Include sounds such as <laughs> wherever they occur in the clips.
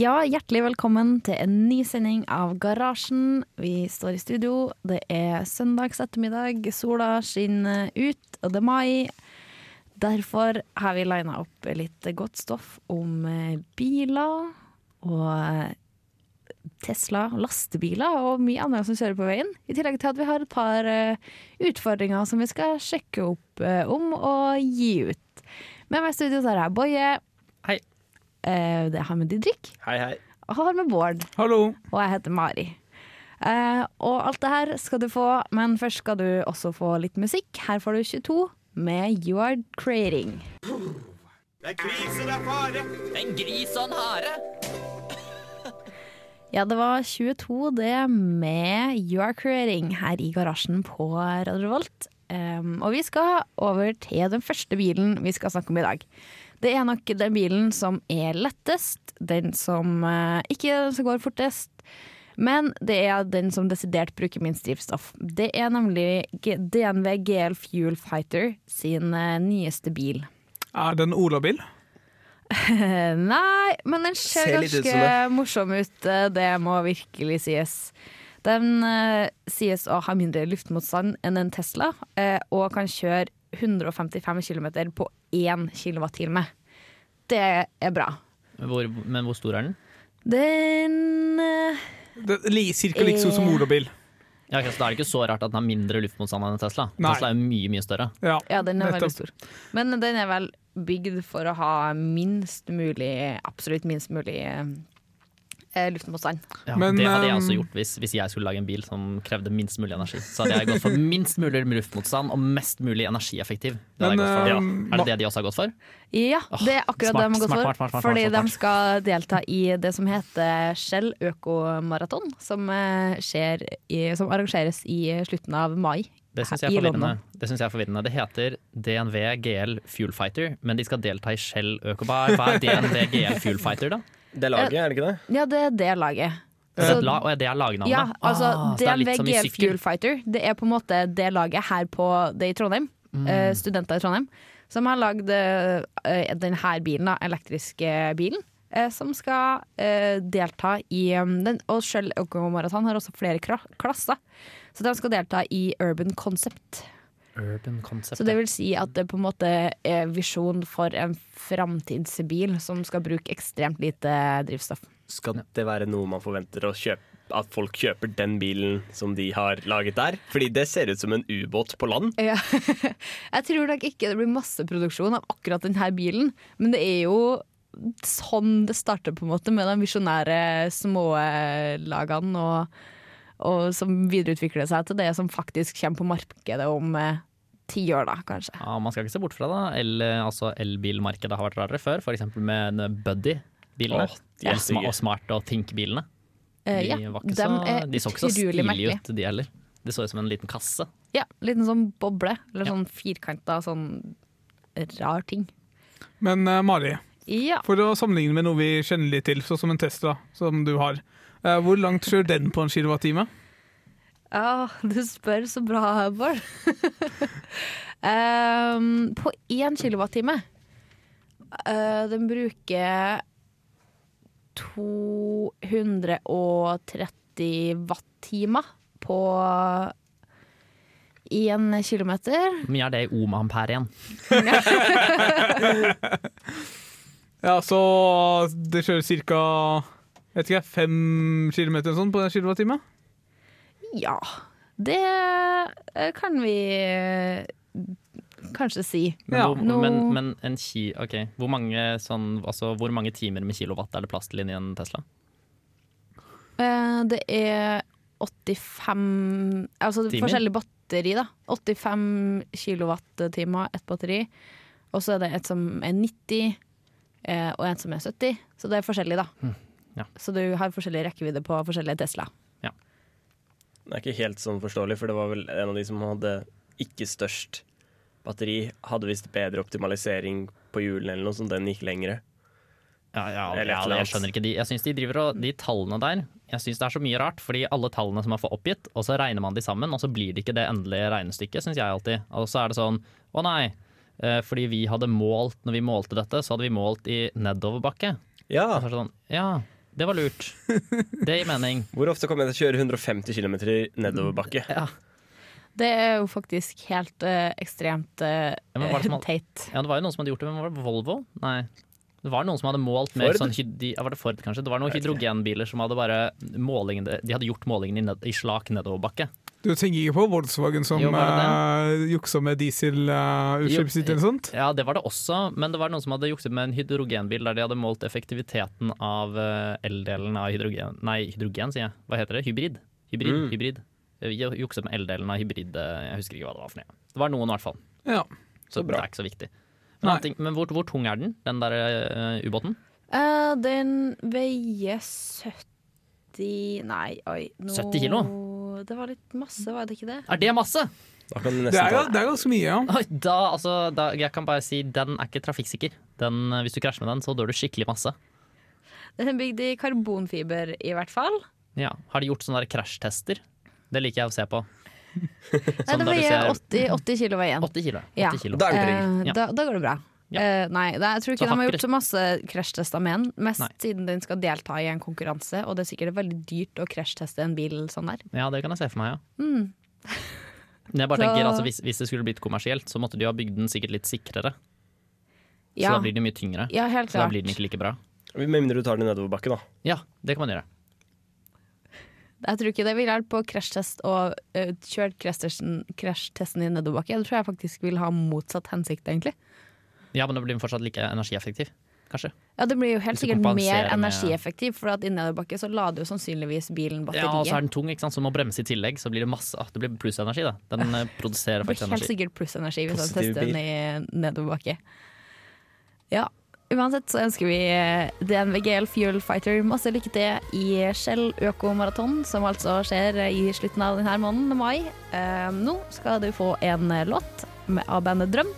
Ja, hjertelig velkommen til en ny sending av Garasjen. Vi står i studio. Det er søndags ettermiddag. Sola skinner ut, og det er mai. Derfor har vi lina opp litt godt stoff om eh, biler og eh, Tesla, lastebiler og mye annet som kjører på veien. I tillegg til at vi har et par eh, utfordringer som vi skal sjekke opp om og gi ut. Med meg i studio har jeg Boje. Hei. Eh, det har med Didrik. Hei, hei. Og har med Bård. Hallo. Og jeg heter Mari. Uh, og alt det her skal du få, men først skal du også få litt musikk. Her får du 22 med You Are Creating. Det er krise, det er fare. En gris og en hare. <laughs> Ja, det var 22 det med You Are Creating her i garasjen på Radio Volt. Um, og vi skal over til den første bilen vi skal snakke om i dag. Det er nok den bilen som er lettest, den som eh, ikke som går fortest. Men det er den som desidert bruker minst drivstoff. Det er nemlig DNV GL Fuel Fighter sin eh, nyeste bil. Er det en Ola-bil? <laughs> Nei, men den ser, Ser ganske morsom ut. eh, Det må virkelig sies. Den uh, sies å ha mindre luftmotstand enn en Tesla, uh, og kan kjøre 155 km på 1 kWt. Det er bra. Hvor, men hvor stor er den? Den uh, Det li- Cirka like stor som Eh. Ola-bil. Ja, okay, så Da er det ikke så rart at den har mindre luftmotstand enn en Tesla. Nei. Tesla er jo mye, mye større. Ja, Ja, den er veldig stor. Men den er vel bygd for å ha minst mulig, absolutt minst mulig eh, luftmotstand. Ja, Men, det hadde jeg um, også gjort hvis, hvis jeg skulle lage en bil som krevde minst mulig energi. Så hadde jeg gått for minst mulig luftmotstand og mest mulig energieffektiv. Det hadde Men, jeg gått for. um, Er det det de også har gått for? Ja, det er akkurat smart, det de har gått smart, for. smart, fordi de skal delta i det som heter Shell økomaraton, som, eh, skjer i, som arrangeres i slutten av mai. Det syns jeg, jeg er forvirrende. Det heter DNV GL Fuel Fighter, men de skal delta i Shell Økobar. Hva er DNV GL Fuel Fighter, da? Det laget, er det ikke det? Ja, det er det laget. Det er et det er lagnavnet? Ja, altså Ah, så det er litt DNV som i GL sykkel. Fuel Fighter, det er på en måte det laget her på det i Trondheim. Mm. eh, studenter i Trondheim. Som har lagd uh, denne bilen, da, elektriske bilen. eh, som skal eh, delta i um, den. Og Shell Økomaraton har også flere kra- klasser. Så de skal delta i Urban Concept. Urban Concept. Så det vil si at det på en måte er visjon for en framtidsbil som skal bruke ekstremt lite drivstoff. Skal det være noe man forventer å kjøpe? At folk kjøper den bilen som de har laget der? Fordi det ser ut som en ubåt på land. Ja. <laughs> Jeg tror nok ikke det blir masseproduksjon av akkurat denne bilen, men det er jo sånn det starter, på en måte, med de visjonære små eh, lagene, og, og som videreutvikler seg til det som faktisk kommer på markedet om eh, ti år, da, kanskje. Ja, man skal ikke se bort fra det. El, altså elbilmarkedet har vært rarere før, f.eks. med Buddy-bilene. Åh, ja. og, Smart og Think-bilene. Eh, De, ja, så, er de så ikke så stilige merkelig. ut, de heller. Det så ut som en liten kasse. Ja, liten sånn boble, eller Ja. sånn firkanta sånn rar ting. Men uh, Mari, Ja. for å sammenligne med noe vi kjenner litt til, sånn som en Tesla, som du har. Eh, hvor langt kjører den på en kilowattime? Ja, du spør så bra, Bård. um, <laughs> på én kilowattime uh, Den bruker 230 wattimer på én kilometer. Hvor mye er det i ohm-ampere igjen? <laughs> Ja, så det kjører ca. Vet ikke, fem kilometer sånn på en kilowattime? Ja, det eh, kan vi eh, kanskje si. Men, Ja. hvor, men, men en ki... Ok, hvor mange, sånn, altså, hvor mange timer med kilowatt er det plass til inni en Tesla? Eh, Det er 85 Altså Timer? forskjellig batteri, da. 85 kilowattimer, ett batteri. Og så er det et som er 90, eh, og en som er 70. Så det er forskjellig, da. Ja. Så du har forskjellig rekkevidde på forskjellige Tesla. Ja. Det er ikke helt sånn forståelig, for det var vel en av de som hadde ikke størst batteri, hadde visst bedre optimalisering på hjulene eller noe, så den gikk lengre. Ja, ja, Eller ja, jeg skjønner ikke de Jeg synes de driver og De tallene der Jeg synes det er så mye rart, fordi alle tallene som er for oppgitt, og så regner man de sammen, og så blir det ikke det endelige regnestykket, syns jeg alltid. Og så er det sånn Å nei, eh, fordi vi hadde målt Når vi målte dette, så hadde vi målt i nedoverbakke. Ja, så sånn Ja, det var lurt. Det gir mening. <laughs> Hvor ofte kommer jeg til å kjøre 150 km nedoverbakke? Ja. Det er jo faktisk helt uh, ekstremt uh, Ja, teit. ja, det var jo noen som hadde gjort det, men var det Volvo? Nei. Det var noen som hadde målt med Ford? sånn de- Var det Ford, kanskje? Det var noen hydrogenbiler som hadde bare målingen, De hadde gjort målingen i, ned, i slak nedoverbakke. Du tenker ikke på Volkswagen som Jo, uh, juksa med dieselutslipp sitt eller sånt? Ja, det var det også, men det var noen som hadde jukset med en hydrogenbil der de hadde målt effektiviteten av eh, eldelen av hydrogen Nei, hydrogen, sier jeg. Hva heter det? Hybrid? Hybrid. Mm. hybrid. Eh, ju- Jukset med eldelen av hybrid. eh, Jeg husker ikke hva det var for noe. Det var noen, i hvert fall. Ja. Så, Så bra. det er ikke så viktig. Men, Nei. ting, men hvor, hvor tung er den, den der uh, ubåten? Uh, den veier 70 Nei, oi. No. 70 kilo? Det var litt masse, var det ikke det? Er det masse? Da kan Det er, jo- det er ganske mye, ja. <laughs> Da, altså, da, jeg kan bare si den er ikke trafikksikker. Den, eh, hvis du krasjer med den, så dør du skikkelig masse. <laughs> Den er bygd i karbonfiber, i hvert fall. Ja. Har de gjort sånne krasjtester? Det liker jeg å se på. <laughs> Nei, det veier 80, 80 kilo veien. 80 kilo. 80 Ja. kilo. Da er den trygg. Eh, Ja. da, da går det bra. Ja. Eh, nei, det, jeg tror ikke Så de har gjort så masse krasjtester med den. Mest Nei. siden den skal delta i en konkurranse, og det er sikkert veldig dyrt å krasjteste en bil sånn der. Ja, det kan jeg se for meg, ja. Mm. Men jeg bare <laughs> Så- tenker, altså, hvis, hvis det skulle blitt kommersielt, så måtte de ha bygd den sikkert litt sikrere. Så da blir den mye tyngre. ja helt Så da blir den ikke like bra. Med mindre du tar den i nedoverbakke, da. Ja, det kan man gjøre. Jeg tror ikke det vil hjelpe på krasjtest og uh, kjøre krasjtesten krasjtesten i nedoverbakke. Det tror jeg faktisk vil ha motsatt hensikt, egentlig. Ja, men da blir den fortsatt like energieffektiv, kanskje. Ja, det blir jo helt sikkert mer energieffektiv, for at i nedoverbakke så lader jo sannsynligvis bilen batteriet. Ja, og så er den tung, ikke sant? så må bremse i tillegg. Så blir det masse ah, Det blir plussenergi, da. Den eh, produserer det blir helt energi. sikkert plussenergi hvis man tester den i nedoverbakke. Ja, uansett så ønsker vi DNV GL Fuel Fighter masse lykke til i Shell Økomaraton, som altså skjer i slutten av denne måneden, mai. Eh, nå skal du få en eh, låt med, av bandet Drøm.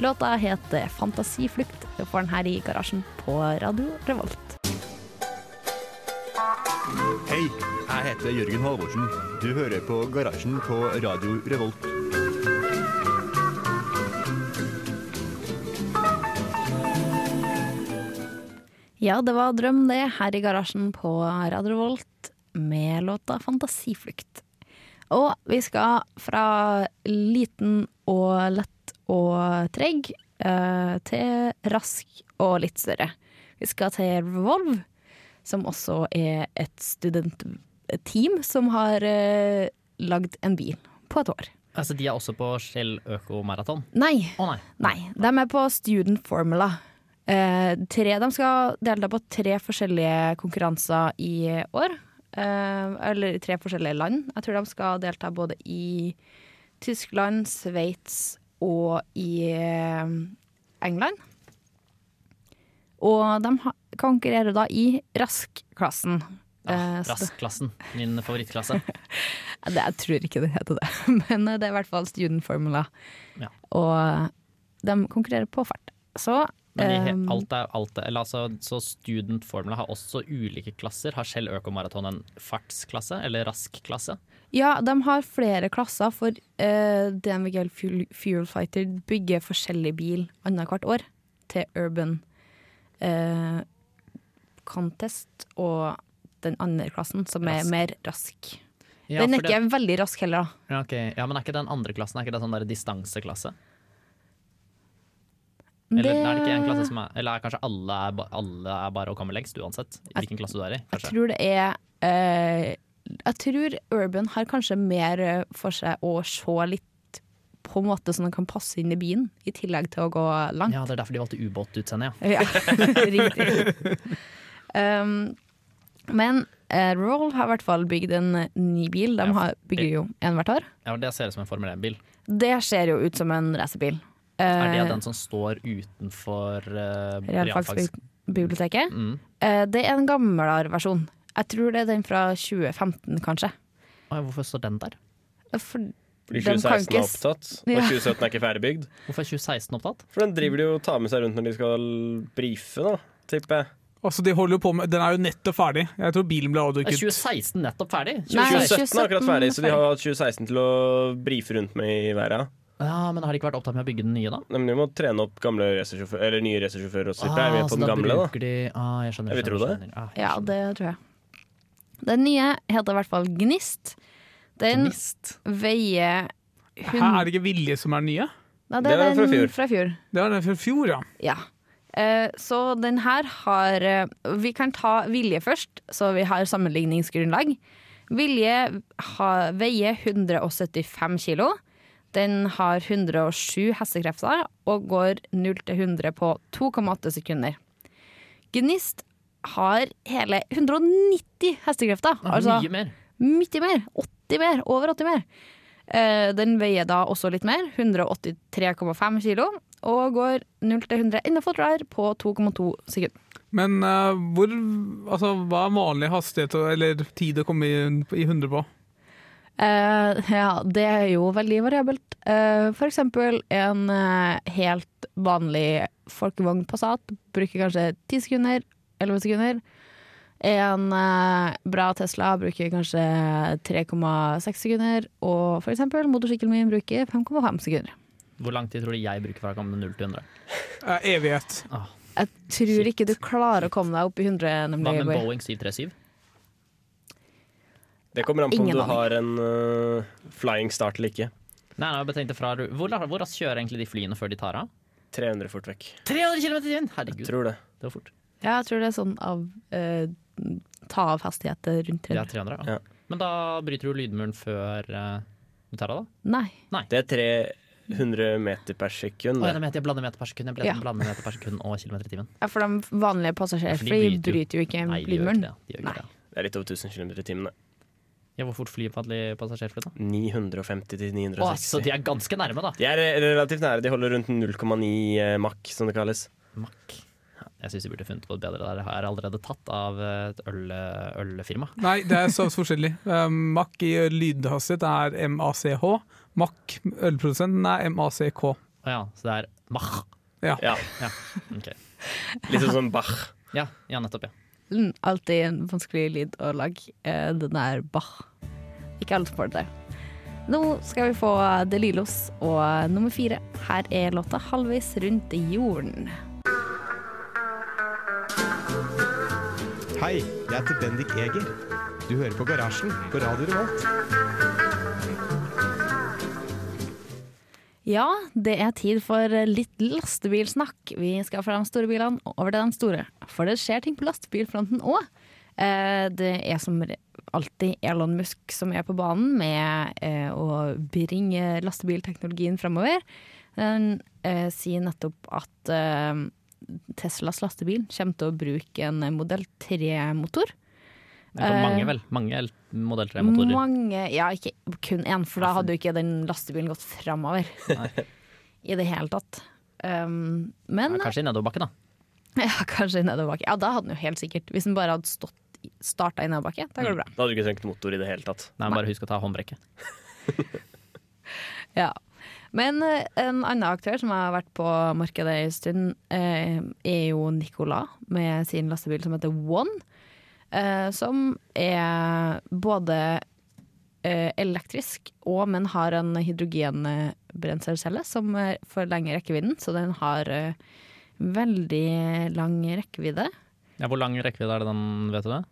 Låta heter 'Fantasiflukt'. Du får den her i garasjen på Radio Revolt. Hei, jeg heter Jørgen Halvorsen. Du hører på Garasjen på Radio Revolt. Ja, det var Drøm det, her i garasjen på Radio Revolt med låta 'Fantasiflukt'. Og vi skal fra liten og lett og treg eh, til rask og litt større. Vi skal til Revolve, som også er et studentteam som har uh, lagd en bil på et år. Altså, de er også på Shell Øko-maraton. Nei, Oh, nei. Nei, de er på Student Formula. Eh, tre, de skal delta på tre forskjellige konkurranser i år. Eh, eller i tre forskjellige land. Jeg tror de skal delta både i Tyskland, Sveits og i eh, England. Og de konkurrerer da i rask-klassen. Ah, Eh, Rask-klassen. Min favorittklasse. <laughs> det, jeg tror ikke det heter det, <laughs> men det er i hvert fall student formula. Ja. Og de konkurrerer på fart. Så Men i, alt er, alt er, eller altså, så Student har også ulike klasser. Har Shell Øko-maraton en fartsklasse eller rask-klasse? ja, de har flere klasser, for uh, DNVGL Fuel, Fuel Fighter bygger forskjellig bil annethvert år til Urban uh, Contest og den andre klassen, som er mer rask. Ja, den er for ikke det- veldig rask heller, da. ja, okay. ja, Men er ikke den andre klassen Er ikke det sånn der distanseklasse? Eller Det- er det ikke en klasse som er Eller er kanskje alle er, alle er bare å komme lengst, uansett hvilken klasse du er i? Jeg tror det er uh, Jeg tror Urban har kanskje mer for seg å se litt på en måte som den kan passe inn i bilen, i tillegg til å gå langt. Ja, det er derfor de valgte ubåtutseende, ja. Ja, <laughs> riktig. Um, men uh, Roll har i hvert fall bygd en ny bil. De har, bygger jo en hvert år. ja. Det ser ut som en Formel 1-bil. Det ser jo ut som en racerbil. Er det Eh, den som står utenfor uh, realfagsbiblioteket? Mm. Uh, det er en gamlere versjon. Jeg tror det er den fra 2015, kanskje. Oi, hvorfor står den der? For Fordi 2016 ikke er opptatt, Ja. og 2017 er ikke ferdigbygd. <laughs> Hvorfor er 2016 opptatt? For den driver de og tar med seg rundt når de skal brife, da, tipper jeg. Altså, de holder jo på med, Den er jo nettopp ferdig. Jeg tror bilen ble Er 2016 nettopp ferdig? 2017 er akkurat ferdig, så de har hatt 2016 til å brife rundt med i været. Ja, Men har de ikke vært opptatt med å bygge den nye, da? Nei, men de må trene opp gamle eller nye racersjåfører også. Ah, jeg er med på den gamle, da. De, ah, jeg skjønner, Jeg vil skjønner, tro skjønner. Ah, jeg ja, det tror jeg. Den nye heter i hvert fall Gnist. Den Gnist. veier Hæ, er det ikke Vilje som er den nye? Nei, Det er den fra fjor. fra fjor. Det er den fra fjor, ja. Ja. Eh, så den her har eh, Vi kan ta Vilje først, så vi har sammenligningsgrunnlag. Vilje har, veier 175 kilo. Den har 107 hestekrefter og går 0 til 100 på 2,8 sekunder. Gnist har hele 190 hestekrefter. Ja, altså Mye mer. mye mer. 80 mer. Over 80 mer. Eh, den veier da også litt mer, 183,5 kilo, og går 0 til 100 enda fortere på 2,2 sekunder. Men uh, hvor Altså, hva er vanlig hastighet eller tid å komme i, i 100 på? Eh, ja, det er jo veldig variabelt. Uh, for eksempel en uh, helt vanlig folkevogn Passat bruker kanskje 10 sekunder, 11 sekunder. En bra Tesla bruker kanskje 3,6 sekunder, og for eksempel motorsykkelen min bruker 5,5 sekunder. Hvor lang tid tror du jeg bruker fra å komme 0 til 100? Eh, evighet. Jeg tror ikke du klarer å komme deg opp i 100, Hva med. Boeing 737? Det kommer an på om du aning. har en uh, flying start eller ikke. Nei, nei, jeg bare tenkte fra, hvor, hvor raskt kjører egentlig de flyene før de tar av? 300 fort vekk. 300 km i timen! Jeg Herregud, tror det. det var fort. Ja, jeg tror det er sånn av eh, ta av hastighet rundt 300. Ja, 300, ja. Ja. Men da bryter du lydmuren før eh, du tar av, da? Nei. Det er 300 meter per sekund. Å, ja, det. det mente jeg blander meter per sekund. Jeg blander, Ja. blander meter per sekund og kilometer i timen. Ja, for de vanlige Ja, for passasjerfly de bryter jo- bryter jo ikke Nei, de gjør lydmuren. ikke det. De gjør ikke Nei. det. Det er litt over 1000 km i timen. det. Ja, hvor fort flyr passasjerfly, da? 950 til Å, så de er ganske nærme, da. De er eh, relativt nære. De holder rundt 0,9 Mach, som det kalles. Mack. Jeg syns de burde funnet på det bedre. Det er allerede tatt av et øl, ølfirma. Nei, det er så forskjellig. <laughs> Mack i lydhastighet er MACH. Mack, ølprodusenten, er MACK. Å ja, så det er Mach. Ja, Ok. Litt sånn som Bach. Ja, ja, nettopp, ja. Alltid en vanskelig lyd å lage. Eh, Den er Bach. Ikke alle får det. Nå skal vi få De Lilos og nummer fire. Her er låta 'Halvveis rundt jorden'. Hei, jeg heter Bendik Eger. Du hører på Garasjen på Radio Revolt. Ja, det er tid for litt lastebilsnakk. Vi skal fra de store bilene over til de store. For det skjer ting på lastebilfronten òg. Det er som alltid Elon Musk som er på banen med eh, å bringe lastebilteknologien fremover. Den eh, sier nettopp at eh, Teslas lastebil kommer til å bruke en modell 3-motor. Det er for Eh, mange, vel. Mange modell 3-motorer. Mange, ja, ikke kun én, for da hadde jo ikke den lastebilen gått framover. <laughs> I det hele tatt. Um, men Ja, kanskje i nedoverbakke, da. <laughs> ja, kanskje i nedoverbakke. Ja, da hadde den jo helt sikkert Hvis den bare hadde stått starta i nedoverbakke, da går det bra. Da hadde du ikke trengt motor i det hele tatt. Nei, bare husk å ta håndbrekket. <laughs> Ja. Men eh, en annen aktør som har vært på markedet en stund, eh, er jo Nicolas med sin lastebil som heter One. Eh, som er både eh, elektrisk og men har en hydrogenbrenselcelle som forlenger rekkevidden, så den har eh, veldig lang rekkevidde. Ja, hvor lang rekkevidde er det den, vet du det?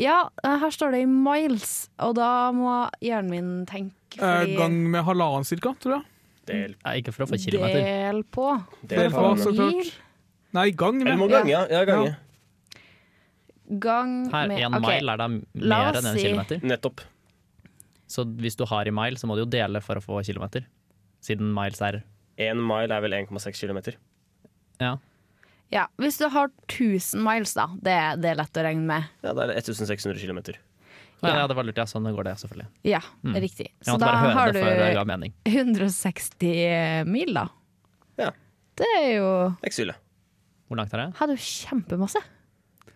Ja, eh, her står det i miles, og da må hjernen min tenke Eh, fordi gang med halvannen cirka, tror jeg. Del. Nei, ikke for å få kilometer. Del på. Del Del på, så klart. Nei, gang Eller med. må gange, ja. ja gange. Gang Her, med en okay, mile er da mer enn en si- kilometer. Nettopp. Så hvis du har i mile, så må du jo dele for å få kilometer. Siden miles er Én mile er vel 1,6 km. Ja. Ja, hvis du har 1000 miles, da. Det, det er lett å regne med. Ja, det er 1600 km. Ja. ja, det var lurt, ja. Sånn går det, selvfølgelig. Ja, Mm. riktig. Så da har det det du 160 mil, da. Ja. Det er jo Ikke så ille. Hvor langt er det? Hadde jo kjempemasse.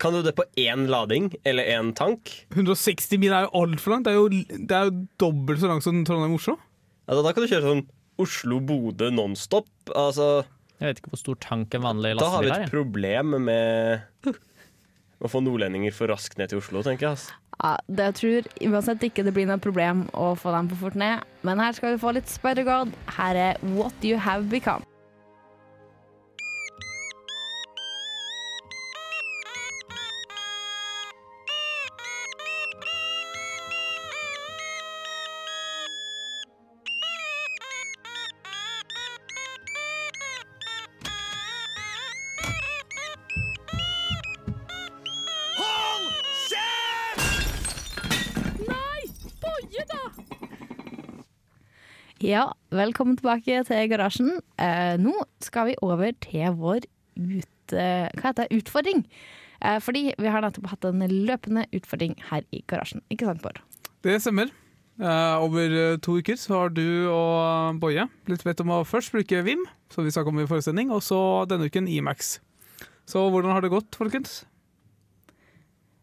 Kan du det på én lading eller én tank? 160 mil er jo altfor langt. Det er jo, det er jo dobbelt så langt som Trondheim-Oslo. Altså, da kan du kjøre sånn Oslo-Bodø nonstop. Altså, Jeg vet ikke hvor stor tank en vanlig da har vi et et ja. problem med å få nordlendinger for raskt ned til Oslo, tenker jeg. Altså. Ja, det jeg tror uansett ikke det blir noe problem å få dem for fort ned. Men her skal vi få litt Spider-God. Her er What You Have Become. Ja, velkommen tilbake til garasjen. Eh, nå skal vi over til vår ut, eh, hva heter det, utfordring. Eh, fordi vi har nettopp hatt en løpende utfordring her i garasjen. Ikke sant, Bård? Det stemmer. Eh, over eh, to uker så har du og Boje blitt bedt om å først bruke Vim, som vi snakket om i forestilling, og så denne uken Imax. Så hvordan har det gått, folkens?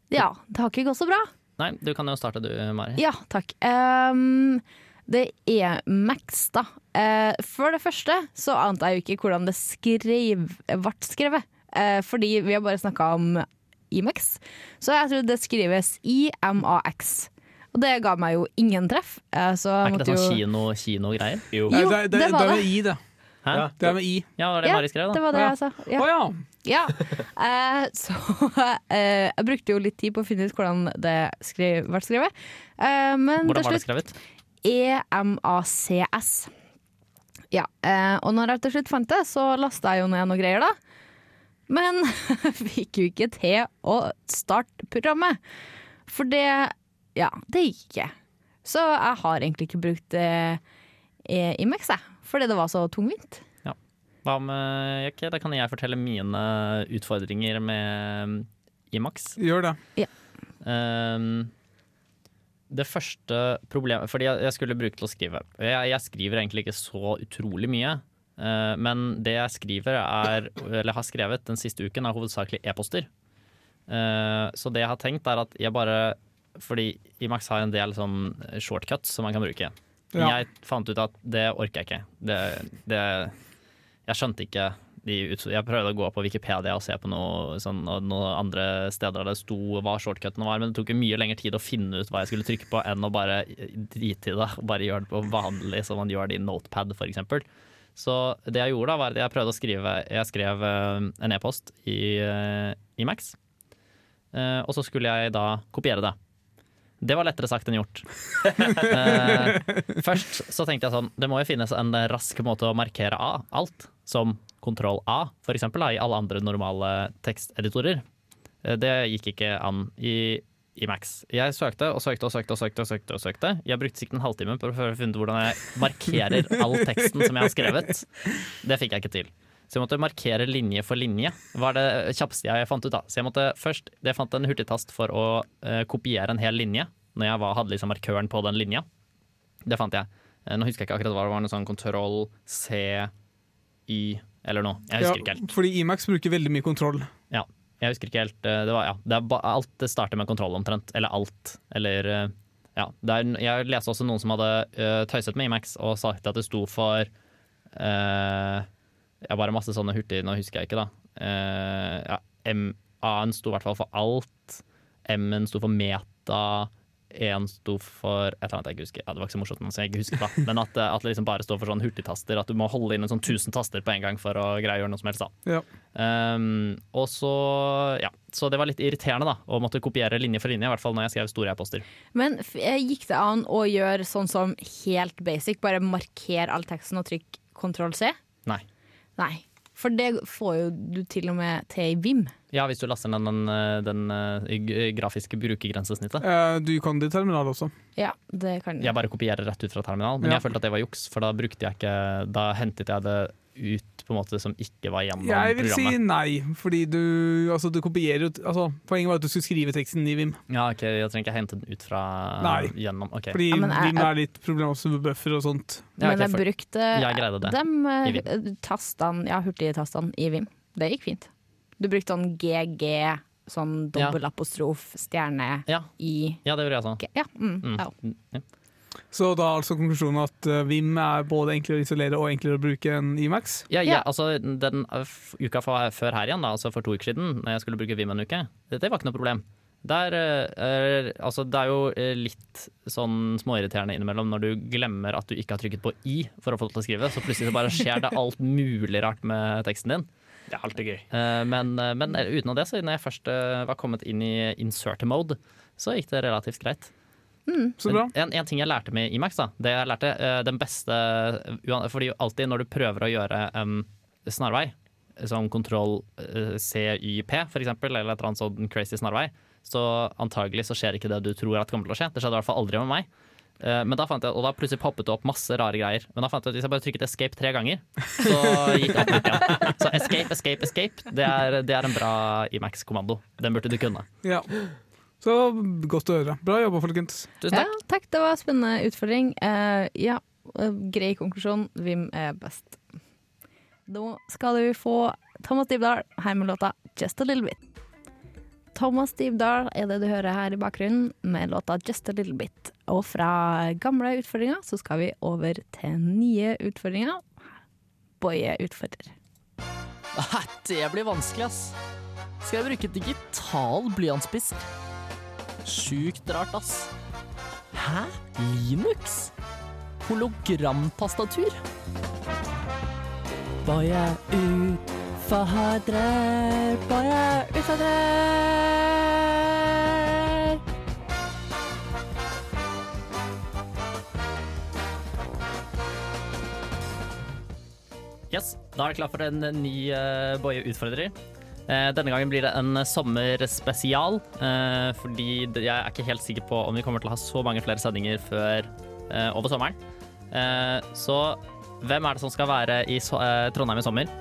Ja, det har ikke gått så bra. Nei, du kan jo starte du, Mari. Ja, takk. Ehm, det er Max, da. Eh, for det første så ante jeg jo ikke hvordan det skrev, ble skrevet. Eh, fordi vi har bare snakka om Imax. Så jeg tror det skrives IMAX. Og det ga meg jo ingen treff. Eh, så Er ikke det sånn jo kino, kinogreier? Jo. Jo, det, det, det var det I, det. Hæ? Ja. Det er med I. Ja, det var det Mari skrev, da. det var det jeg sa. Ja. Oh, ja. Ja. Eh, så <laughs> eh, jeg brukte jo litt tid på å finne ut hvordan det skrev, ble skrevet. Eh, men Hvordan til var det skrevet? EMACS. Ja, eh, og når jeg til slutt fant det, så lasta jeg jo ned noe greier, da. Men <laughs> fikk jo ikke til å starte programmet. For det Ja, det gikk ikke. Så jeg har egentlig ikke brukt eh, Imex, jeg. Fordi det var så tungvint. Hva med ok, Da kan jeg fortelle mine utfordringer med Imax. Gjør det. Um, det første problemet Fordi jeg, skulle bruke til å skrive. Jeg, jeg skriver egentlig ikke så utrolig mye. Uh, men det jeg skriver er, eller har skrevet den siste uken, er hovedsakelig e-poster. Uh, så det jeg har tenkt, er at jeg bare Fordi Imax har en del sånn shortcuts som man kan bruke. Ja. jeg fant ut at det orker jeg ikke. Det, det, jeg skjønte ikke Jeg prøvde å gå på Wikipedia og se på noe, sånn, noen andre steder der det sto hva shortcutene var, men det tok jo mye lengre tid å finne ut hva jeg skulle trykke på, enn å bare drite i det bare gjøre det på vanlig som man gjør det i Notepad, f.eks. Så det jeg gjorde, da var at jeg prøvde å skrive Jeg skrev eh, en e-post i, eh, i Max, eh, og så skulle jeg da kopiere det. Det var lettere sagt enn gjort. <laughs> Først så tenkte jeg sånn Det må jo finnes en rask måte å markere av alt, som kontroll A, eksempel, i alle andre normale teksteditorer. Eh, det gikk ikke an i, i Max. Jeg søkte og søkte og søkte og søkte. og søkte og søkte. Jeg brukte sikkert en halvtime på å finne ut hvordan jeg markerer all teksten som jeg har skrevet. Det fikk jeg ikke til. Så jeg måtte markere linje for linje. var det kjappeste jeg fant ut da. Så jeg måtte først, jeg fant en hurtigtast for å uh, kopiere en hel linje, når jeg var, hadde liksom markøren på den linja. Det fant jeg. Eh, nå husker jeg ikke akkurat hva det var, noe sånn kontroll C, Y eller noe. Jeg husker ikke helt. fordi Imax bruker veldig mye kontroll. Ja, jeg husker ikke helt. eh, Det var, ja, det ba, alt starter med kontroll omtrent. Eller alt. Eller eh, ja. Er, jeg leste også noen som hadde uh, tøyset med Imax og sagt at det sto for uh, Ja, bare masse sånne hurtig, nå husker jeg ikke, da. Uh, ja, M, A-en sto i hvert fall for alt. M-en sto for meta. E-en sto for et eller annet jeg ikke husker. Ja, det var ikke så morsomt, men jeg ikke husker da. Men at, eh, at det liksom bare står for sånn hurtigtaster. At du må holde inn en sånn 1000 taster på en gang for å greie å gjøre noe som helst. da. Ja. Um, og så, ja, så det var litt irriterende da å måtte kopiere linje for linje, i hvert fall når jeg skrev store e-poster. Men f- eh, gikk det an å gjøre sånn som helt basic, bare marker all teksten og trykk kontroll C? Nei. Nei. For det får jo du til og med til i Vim. Ja, hvis du laster ned den, den, den eh, grafiske brukergrensesnittet. Eh, du kan det i terminal også. Ja, det kan du. Jeg bare kopierer rett ut fra terminal, men Ja. jeg følte at det var juks, for da brukte jeg ikke Da hentet jeg det ut på en måte som ikke var gjennom Jeg vil si nei, fordi du, altså, du kopierer jo altså, Poenget var at du skulle skrive teksten i Vim. Ja, ok, Jeg trenger ikke hente den ut fra Nei. gjennom. okay. Fordi Ja, jeg- Vim er litt problematisk med buffer og sånt. Ja, Men jeg for- brukte Jeg det dem i eh, tastene, ja, hurtigtastene i Vim. Det gikk fint. Du brukte sånn GG, sånn Ja. dobbelapostrof, stjerne, Ja, i ja det gjorde jeg sånn. Ja, mm, Mm. ja. Så da er altså konklusjonen at eh, Vim er både enklere å isolere og enklere å bruke enn Imax? Ja, Ja. ja, altså den uh, uka før her igjen, da, altså for to uker siden, når jeg skulle bruke Vim en uke, det, det var ikke noe problem. Der, uh, er, altså, det er jo litt sånn småirriterende innimellom når du glemmer at du ikke har trykket på i for å få lov til å skrive, så plutselig så bare skjer det alt mulig rart med teksten din. Det er alltid gøy. Men, men utenom det, så når jeg først var kommet inn i insert mode, så gikk det relativt greit. Så bra. En, en ting jeg lærte med Imax, da, det jeg lærte eh, den beste Fordi alltid når du prøver å gjøre um, snarvei, som kontroll uh, CYP for eksempel, eller et eller annet sånn crazy snarvei, så antagelig så skjer ikke det du tror at kommer til å skje. Det skjedde i hvert fall aldri med meg. Eh, Men da fant jeg, og da plutselig poppet det opp masse rare greier. Men da fant jeg at hvis jeg bare trykket escape tre ganger, så gikk det opp igjen. Så escape, escape, escape, det er, det er en bra Imax-kommando. Den burde du kunne. Ja. Så godt å høre. Bra jobba, folkens. Tusen ja, takk. takk. Det var en spennende utfordring. Uh, ja, eh, grei konklusjon. Vim er best. Nå skal du få Thomas Dybdahl her med låta 'Just a Little Bit'. Thomas Dybdahl er det du hører her i bakgrunnen med låta 'Just a Little Bit'. Og fra gamle utfordringer så skal vi over til nye utfordringer. Boje utfordrer. Det blir vanskelig, ass. Skal jeg bruke digital blyantspiss? Sjukt rart, ass. Hæ? Linux? Hologramtastatur? Boje utfordrer, boje utfordrer. Yes, Da er det klart for en ny uh, Boje utfordrer. Eh, denne gangen blir det en sommerspesial, eh, fordi jeg er ikke helt sikker på om vi kommer til å ha så mange flere sendinger før eh, over sommeren. Eh, så hvem er det som skal være i Trondheim i sommer?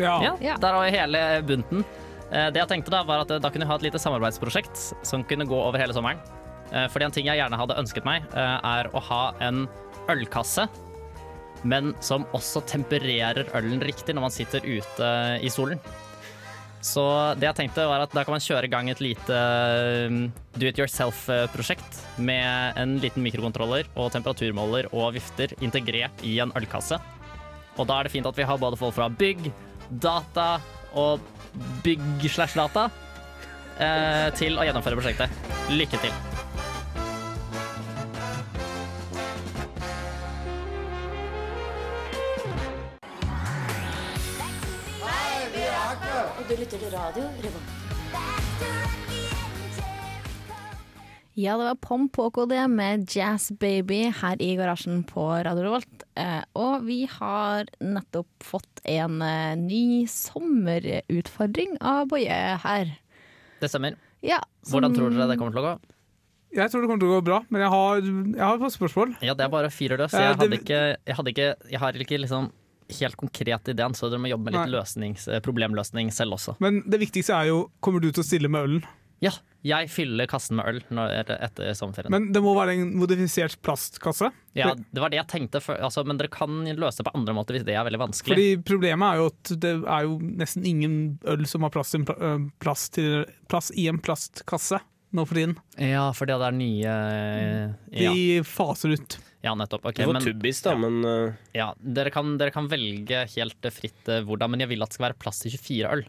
Ja. Ja. Der har vi hele bunten. Eh, Det jeg tenkte Da var at da kunne vi ha et lite samarbeidsprosjekt som kunne gå over hele sommeren. Eh, Fordi en ting jeg gjerne hadde ønsket meg, er å ha en ølkasse, men som også tempererer ølen riktig når man sitter ute i solen. Så det jeg tenkte var at da kan man kjøre i gang et lite eh, do it yourself-prosjekt med en liten mikrokontroller og temperaturmåler og vifter integrert i en ølkasse. Og da er det fint at vi har både folk fra bygg, data og bygg slash data eh, til å gjennomføre prosjektet. Lykke til. Du lytter til radio Revolt. Ja, det var Pom Poko det med Jazz Baby her i garasjen på Radio Revolt. Eh, og vi har nettopp fått en eh, ny sommerutfordring av Boje her. Det stemmer. Ja, som- Hvordan tror dere det kommer til å gå? Jeg tror det kommer til å gå bra, men jeg har, jeg har et spørsmål. Ja, det er bare å fyre løs. Jeg, hadde ikke, jeg, hadde ikke, jeg har ikke liksom helt konkret ideen, så dere må jobbe med litt løsnings, eh, problemløsning selv også. Men det viktigste er jo kommer du til å stille med ølen. Ja, jeg fyller kassen med øl når, etter sommerferien. Men det må være en modifisert plastkasse. ja, det var det jeg tenkte, for, altså, men dere kan løse det på andre måter hvis det er veldig vanskelig. Fordi problemet er jo at det er jo nesten ingen øl som har plass, øh, plass, til, plass i en plastkasse nå for tiden. Ja, fordi det er nye Ja, De faser ut. Ja nettopp. Okay, Du får men- tubbis, da, men uh, Ja, dere kan, dere kan velge helt eh, fritt uh, hvordan, men jeg vil at det skal være plass til 24 øl.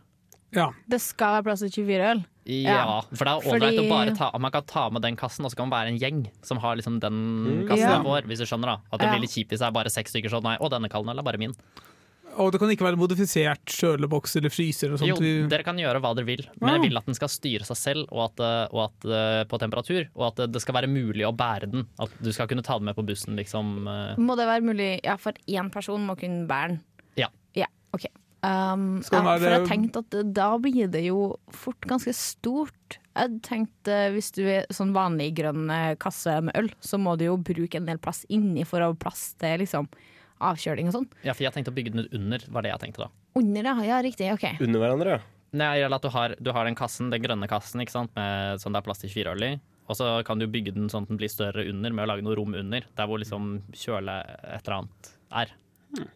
Ja. Det skal være plass til 24 øl. Ja, Ja, for det er fordi- ålreit å bare ta Man kan ta med den kassen, og så kan man være en gjeng som har liksom den kassen Ja. vår, hvis du skjønner. da At det Ja. blir litt kjipt hvis det er bare seks stykker sånn Nei, å, denne kallen er bare min. Og det kan ikke være modifisert kjøleboks eller fryser. Og sånt. Jo, dere kan gjøre hva dere vil, men jeg vil at den skal styre seg selv og at, eh, og at, eh, på temperatur. Og at det skal være mulig å bære den. At du skal kunne ta den med på bussen, liksom. eh. Må det være mulig Ja, for én person må kunne bære den. Ja. Ja, ok. Um, Skal den ja, for jeg tenkte at da blir det jo fort ganske stort. Jeg tenkte Hvis du er sånn vanlig grønn eh, kasse med øl, så må du jo bruke en del plass inni for å ha plass til liksom, avkjøling og sånn. ja, for jeg tenkte å bygge den ut under, var det jeg tenkte da. Under, ja. Ja, riktig. OK. under hverandre, ja. Nei, eller at du har, du har den kassen, den grønne kassen, ikke sant? Med, sånn det er plass til fire øl i. Og så kan du bygge den sånn at den blir større under, med å lage noe rom under. Der hvor liksom kjøle et eller annet er.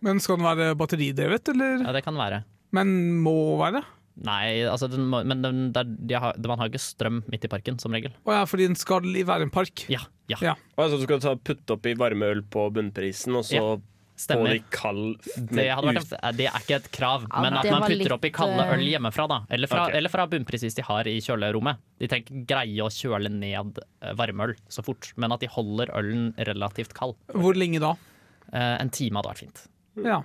Men skal den være batteridrevet, eller? Ja, det kan være. Men må være? Nei, altså, den må, men den, der, de har, man har ikke strøm midt i parken, som regel. Å ja, fordi den skal være en park. Ja, ja. Ja. Altså, du skal ta, putte oppi varmeøl på bunnprisen, og så Ja, Stemmer. de kald Det, hadde vært, en- det er ikke et krav, Ja, men at man putter litt, oppi kalde eh, øl hjemmefra. da Eller fra, okay. eller fra bunnpris hvis de har i kjølerommet. De trenger ikke greie å kjøle ned eh, varmeøl så fort, men at de holder ølen relativt kald. Hvor lenge da? Eh, en time hadde vært fint. Ja.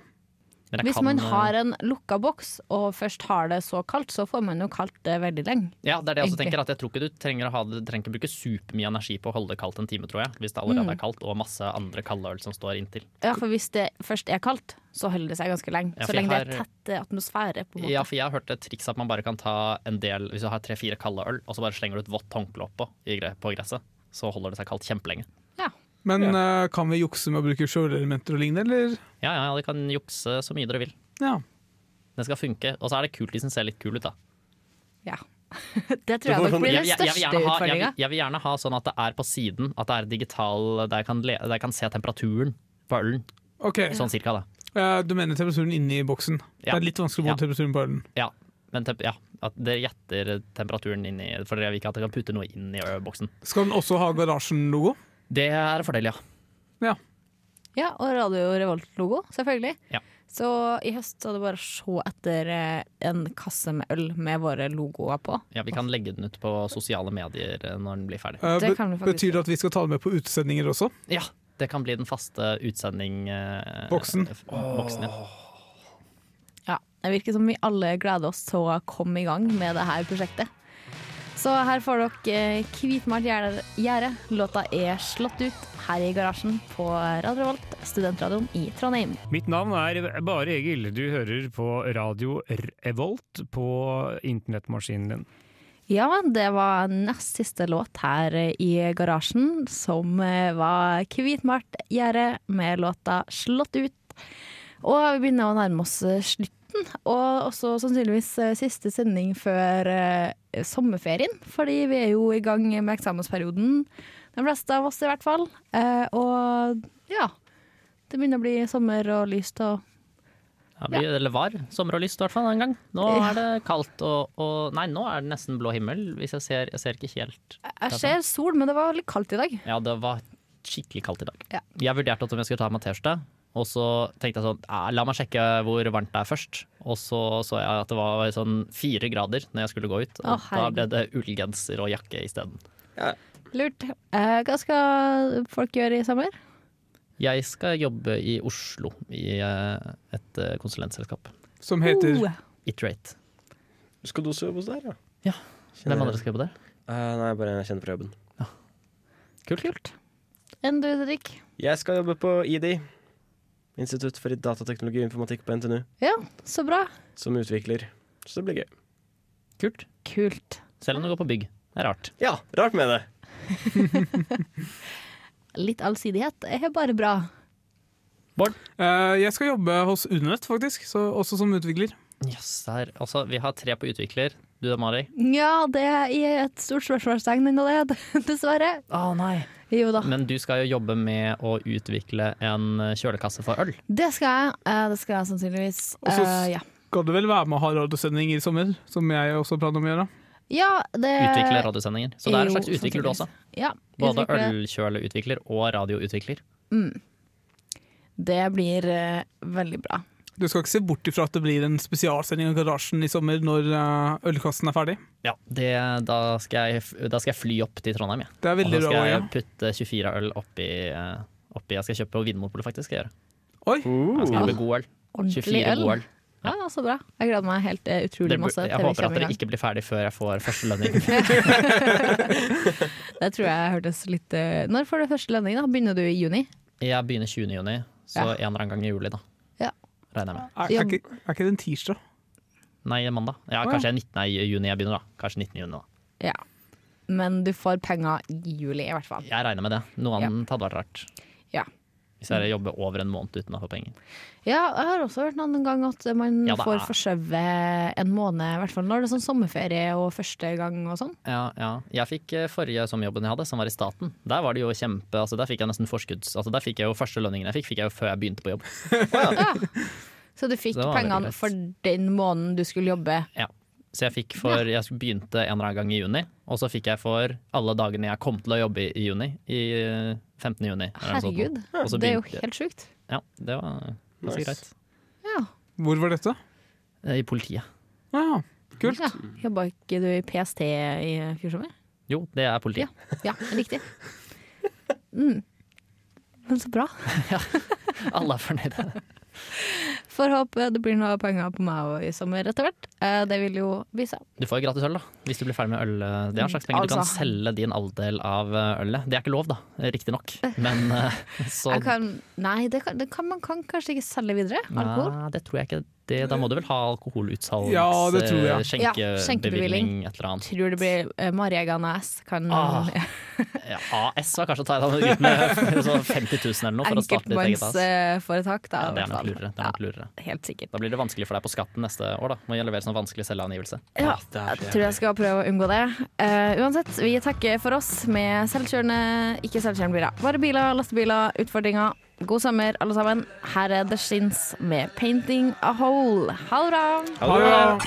Men Hvis kan, man eh, har en lukka boks og først har det så kaldt, så får man jo kaldt det veldig lenge. Ja, det er det jeg også tenker. At jeg tror ikke du trenger å ha det, trenger ikke bruke supermye energi på å holde det kaldt en time, tror jeg. Hvis det allerede Mm. er kaldt, og masse andre kalde øl som står inntil. Ja, for hvis det først er kaldt, så holder det seg ganske lenge. Ja, så lenge har, det er tett eh, atmosfære. på en måte. Ja, for jeg har hørt et triks at man bare kan ta en del Hvis du har tre-fire kalde øl, og så bare slenger du et vått håndkle oppå på gresset, så holder det seg kaldt kjempelenge. Men eh, kan vi jukse med å bruke sjøelementer og lignende, eller? Ja, ja, de kan jukse så mye dere vil. Ja. Den skal funke. Og så er det kult hvis den ser litt kul ut, da. Ja. <laughs> det tror jeg nok blir Jeg, den største utfordringa. jeg vil gjerne ha sånn at det er på siden, at det er digital, der jeg kan, le, der jeg kan se temperaturen på ølen. Okay. Sånn cirka, da. Eh, du mener temperaturen inni boksen? Ja. Det er litt vanskelig å Ja. måle temperaturen på ølen. Ja. Men temp ja, at dere gjetter temperaturen inni For dere vil ikke at dere kan putte noe inn i boksen. Skal den også ha Garasjen-logo? Det er en fordel, ja. Ja, og Radio Revolt-logo, selvfølgelig. Ja. Så i høst så er det bare å se etter eh, en kasse med øl med våre logoer på. ja. Vi kan legge den ut på sosiale medier eh, når den blir ferdig. Eh, Det kan vi betyr det at vi skal ta det med på utsendinger også? Ja, det kan bli den faste utsending... Boksen. f- Boksen, ja. Ja, Det virker som vi alle gleder oss til å komme i gang med det her prosjektet. Så her får dere eh, Hvitmalt gjerde. Låta er slått ut her i garasjen på Radio Volt, studentradioen i Trondheim. Mitt navn er Bare Egil. Du hører på radio Revolt på internettmaskinen din. Ja, det var nest siste låt her i garasjen, som eh, var Hvitmalt gjerde med låta 'Slått ut'. Og vi begynner å nærme oss slutten, og også sannsynligvis eh, siste sending før sommerferien. Fordi vi er jo i gang med eksamensperioden, de fleste av oss i hvert fall. Eh, og ja, det begynner å bli sommer og lyst og Ja, blir, Eller var sommer og lyst, i hvert fall en gang. Nå Ja. er det kaldt og, og Nei, nå er det nesten blå himmel. Hvis jeg ser, jeg ser ikke helt Jeg ser sol, men det var litt kaldt i dag. Ja, det var skikkelig kaldt i dag. Ja. Jeg vurderte om jeg skulle ta meg T-skjorte, og så tenkte jeg sånn La meg sjekke hvor varmt det er først. Og så så jeg at det var sånn fire grader når jeg skulle gå ut. Og oh, da ble det ullgenser og jakke isteden. Lurt. Eh, hva skal folk gjøre i sommer? Jeg skal jobbe i Oslo, i eh, et eh, konsulentselskap. Som heter Uh. Iterate. Skal du også jobbe hos der, ja? Ja. Hvem andre skal jobbe der? Uh, nei, bare en jeg kjenner fra jobben. Kult, kult. Enn du, Didrik? Jeg skal jobbe på ID. Institutt for datateknologi og informatikk på NTNU. Ja, så bra. Som utvikler. Så det blir gøy. Kult. Kult. Selv om du går på bygg. Det er rart. Ja, rart med det. <laughs> Litt allsidighet er bare bra. Eh, Jeg skal jobbe hos Unionett, faktisk. Så, også som utvikler. Yes, der. Altså, vi har tre på utvikler. Du da, Mari? Ja, det er et stort spørsmålstegn ennå, det. <laughs> Dessverre. Å nei. Jo da. Men du skal jo jobbe med å utvikle en eh, kjølekasse for øl. Det skal jeg. Eh, Det skal jeg sannsynligvis. Og så Eh, ja. skal du vel være med å ha radiosending i sommer, som jeg også planer om å gjøre. ja, det Utvikle radiosendinger. Så det er en slags utvikler du også. Ja, Både ølkjøleutvikler og radioutvikler. Mm. Det blir uh, veldig bra. Du skal ikke se bort ifra at det blir en spesialsending av Garasjen i sommer når eh, ølkassen er ferdig. Ja, det, da, skal jeg, da skal jeg fly opp til Trondheim, jeg. Det er Og så skal jeg putte 24 øl oppi, eh, oppi Jeg skal kjøpe på Vinmonopolet, faktisk. Skal jeg gjøre. Oi! Jeg skal kjøpe god øl. Ordentlig 24 øl. god øl. Ja, så bra. Jeg gleder meg helt eh, utrolig Dere, masse jeg håper at dere ikke blir ferdig før jeg får <laughs> første lønning. <laughs> Det tror jeg hørtes litt Når får du første lønning? da? Begynner du i juni? Jeg begynner 20. juni, så Ja. en eller annen gang i juli, da. Ja. Regner jeg med. Er, er, ikke, er ikke det en tirsdag? Nei, mandag. Ja, Å, ja. kanskje 19. juni jeg begynner, da. Kanskje 19. juni, da. Ja. Men du får penger i juli, i hvert fall. Jeg regner med det. Noe Ja. annet hadde vært rart. Hvis jeg jobber over en måned uten å få penger. Ja, jeg har også hørt noen gang at man Ja, får forskjøvet en måned, i hvert fall når det er sånn sommerferie og første gang og sånn. Ja, ja. Jeg fikk eh, forrige sommerjobben jeg hadde, som var i staten. Der var det jo kjempe altså Der fikk jeg nesten forskudds... Altså Der fikk jeg jo første lønningen jeg fikk, fikk jeg jo før jeg begynte på jobb. <laughs> Ja. Så du fikk pengene for den måneden du skulle jobbe? Ja. Så jeg fikk for Jeg begynte en eller annen gang i juni, og så fikk jeg for alle dagene jeg kom til å jobbe i, juni. I 15. juni. Herregud, Og det er jo helt sjukt. Ja, det var ganske Nice. greit. Ja. Hvor var dette? Eh, I politiet. Ja, kult. ja. Jobba ikke du i PST i fjor sommer? Jo, det er politiet. Ja, riktig. <laughs> Mm. Men så bra. Alle er fornøyde. <laughs> Får håpe det blir noe penger på meg òg i sommer etter hvert. Eh, Det vil jo vise. Du får jo gratis øl, da, hvis du blir ferdig med øl. Det er en slags penger. Du kan Altså. selge din andel av eh, ølet. Det er ikke lov, da, riktignok. Men eh, <laughs> så kan, nei, det kan, det kan, man kan kanskje ikke selge videre. Alkohol. Nei, det tror jeg ikke. Det, da må du vel ha alkoholutsalgs... Ja, eh, Ja, Skjenkebevilling, skjenkebevilling. et eller annet. Tror det blir uh, Mariegan AS kan Ah. <laughs> Ja, AS var kanskje å ta deg ut med 50 000 eller noe for å starte ditt eget AS. Enkeltmannsforetak, da. Ja, det er nok lurere. Det er nok lurere. Ja, helt sikkert. Da blir det vanskelig for deg på skatten neste år, da. Må jeg levere sånn vanskelig selvangivelse. Ja, jeg tror jeg skal prøve å unngå det. Uh, uansett, vi takker for oss med selvkjørende, ikke selvkjørende biler. Bare biler, lastebiler, utfordringer. God sommer, alle sammen. Her er The Shins med 'Painting a Hole'. Ha det bra. Ha det bra.